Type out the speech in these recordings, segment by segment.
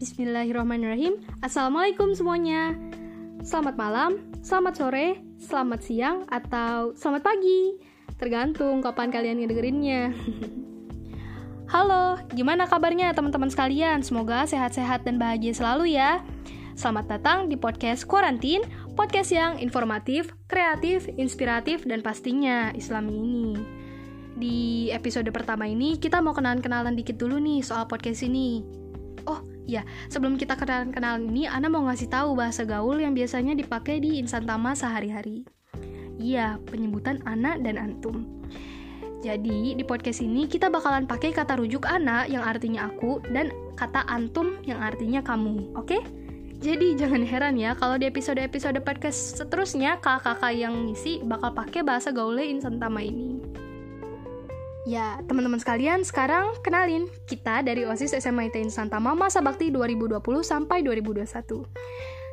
Bismillahirrahmanirrahim. Assalamualaikum semuanya. Selamat malam, selamat sore, selamat siang, atau selamat pagi. Tergantung kapan kalian ngedengerinnya. Halo, gimana kabarnya teman-teman sekalian? Semoga sehat-sehat dan bahagia selalu ya. Selamat datang di podcast Quarantine Podcast yang informatif, kreatif, inspiratif, dan pastinya islami ini. Di episode pertama ini kita mau kenalan-kenalan dikit dulu nih soal podcast ini. Oh iya, sebelum kita kenalan-kenalan ini, Ana mau ngasih tahu bahasa gaul yang biasanya dipakai di insan tama sehari-hari. Iya, penyebutan anak dan antum. Jadi, di podcast ini kita bakalan pakai kata rujuk anak yang artinya aku dan kata antum yang artinya kamu, oke? Okay? Jadi jangan heran ya kalau di episode-episode podcast seterusnya kakak-kakak yang ngisi bakal pakai bahasa gaulnya insan tama ini. Ya, teman-teman sekalian, sekarang kenalin kita dari OSIS SMA ITIN Santama masa bakti 2020 sampai 2021.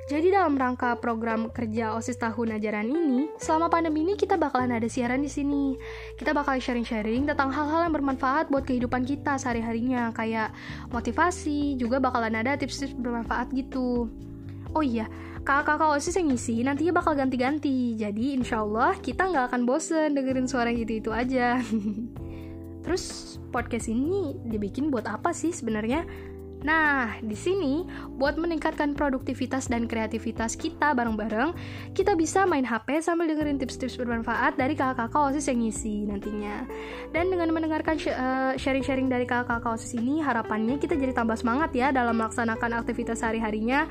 Jadi dalam rangka program kerja OSIS tahun ajaran ini, selama pandemi ini kita bakalan ada siaran di sini. Kita bakal sharing-sharing tentang hal-hal yang bermanfaat buat kehidupan kita sehari-harinya, kayak motivasi, juga bakalan ada tips-tips bermanfaat gitu. Oh iya, kakak-kakak OSIS yang ngisi nantinya bakal ganti-ganti. Jadi insya Allah kita nggak akan bosen dengerin suara itu-itu aja. Terus podcast ini dibikin buat apa sih sebenarnya? Nah, di sini buat meningkatkan produktivitas dan kreativitas kita bareng-bareng, kita bisa main HP sambil dengerin tips-tips bermanfaat dari kakak-kakak OSIS yang ngisi nantinya. Dan dengan mendengarkan eh, sharing-sharing dari kakak-kakak OSIS ini, harapannya kita jadi tambah semangat ya dalam melaksanakan aktivitas sehari-harinya.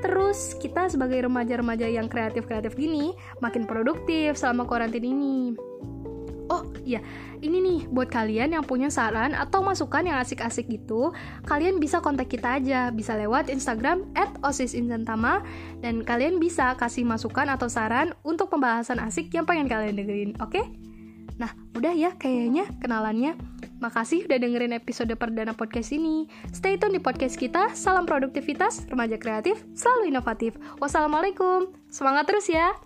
Terus kita sebagai remaja-remaja yang kreatif-kreatif gini, makin produktif selama karantina ini. Oh iya, ini nih buat kalian yang punya saran atau masukan yang asik-asik gitu, kalian bisa kontak kita aja, bisa lewat Instagram @osisinsantama dan kalian bisa kasih masukan atau saran untuk pembahasan asik yang pengen kalian dengerin, oke? Okay? Nah, udah ya kayaknya kenalannya. Makasih udah dengerin episode perdana podcast ini. Stay tune di podcast kita. Salam produktivitas, remaja kreatif, selalu inovatif. Wassalamualaikum. Semangat terus ya.